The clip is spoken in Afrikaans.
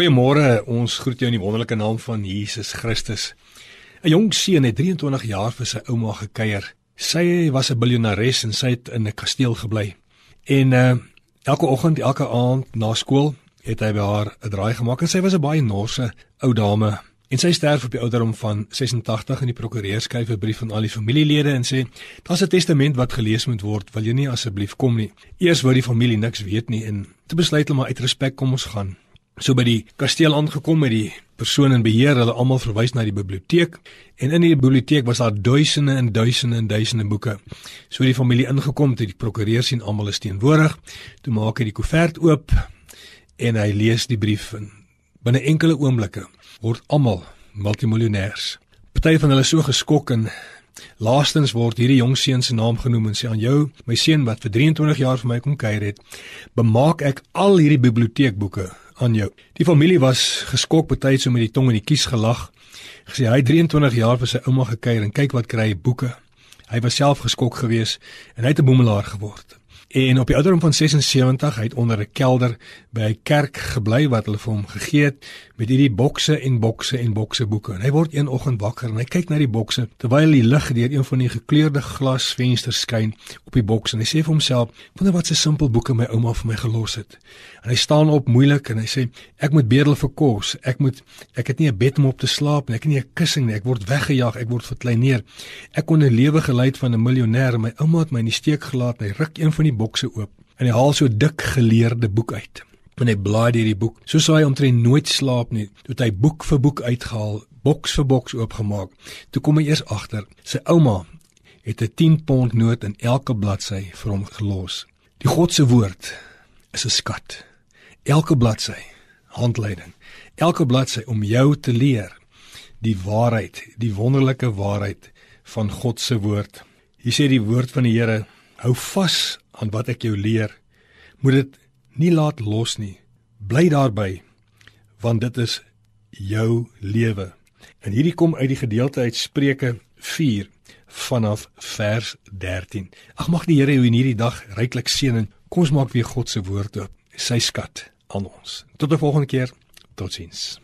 Goeiemôre, ons groet jou in die wonderlike naam van Jesus Christus. 'n Jong seun het 23 jaar vir sy ouma gekuier. Sy was 'n biljoenares en sy het in 'n kasteel gebly. En uh elke oggend, elke aand na skool het hy by haar 'n draai gemaak en sy was 'n baie norse ou dame. En sy sterf op die ouderdom van 86 en die prokureur skryf 'n brief aan al die familielede en sê: "Daar's 'n testament wat gelees moet word. Wil jy nie asseblief kom nie?" Eers wou die familie niks weet nie en te besluit hulle maar uit respek kom ons gaan. So by die kasteel aangekom met die persoon in beheer, hulle almal verwys na die biblioteek en in die biblioteek was daar duisende en duisende en duisende boeke. So die familie ingekom, toe die prokureur sien almal is teenwoordig, toe maak hy die koevert oop en hy lees die brief en binne enkele oomblikke word almal multimiljonêers. Party van hulle so geskok en laastens word hierdie jong seun se naam genoem en sê aan jou, my seun wat vir 23 jaar vir my kom kuier het, bemaak ek al hierdie biblioteekboeke aan jou. Die familie was geskok betyds so met die tong in die kies gelag. Gesê hy 23 jaar vir sy ouma gekuier en kyk wat kry hy boeke. Hy was self geskok geweest en hy het 'n boemelaar geword. En op die ouderdom van 76 hy het onder 'n kelder by 'n kerk gebly wat hulle vir hom gegee het met hierdie bokse en bokse en bokse boeke. En hy word een oggend wakker en hy kyk na die bokse terwyl die lig deur een van die gekleurde glasvensters skyn op die bokse en hy sê vir homself: "Wonder wat se simpel boeke my ouma vir my gelos het." En hy staan op moeilik en hy sê: "Ek moet bedel vir kos. Ek moet ek het nie 'n bed om op te slaap nie. Ek het nie 'n kussing nie. Ek word weggejaag. Ek word verkleineer. Ek kon 'n lewe gelei van 'n miljonair. My ouma het my in die steek gelaat. Hy ruk een van die bokse oop en hy haal so dik geleerde boek uit. En hy blaai deur die boek. So sou hy omtrent nooit slaap nie. Toe hy boek vir boek uitgehaal, boks vir boks oopgemaak. Toe kom hy eers agter, sy ouma het 'n 10 pond noot in elke bladsy vir hom gelos. Die God se woord is 'n skat. Elke bladsy handleiding. Elke bladsy om jou te leer die waarheid, die wonderlike waarheid van God se woord. Hier sê die woord van die Here, hou vas aan wat ek jou leer. Moet dit nie laat los nie. Bly daarby want dit is jou lewe. En hierdie kom uit die gedeelte uit Spreuke 4 vanaf vers 13. Ag mag die Here jou in hierdie dag ryklik seën en kom ons maak weer God se woord oop sy skat aan ons. Tot 'n volgende keer. Totsiens.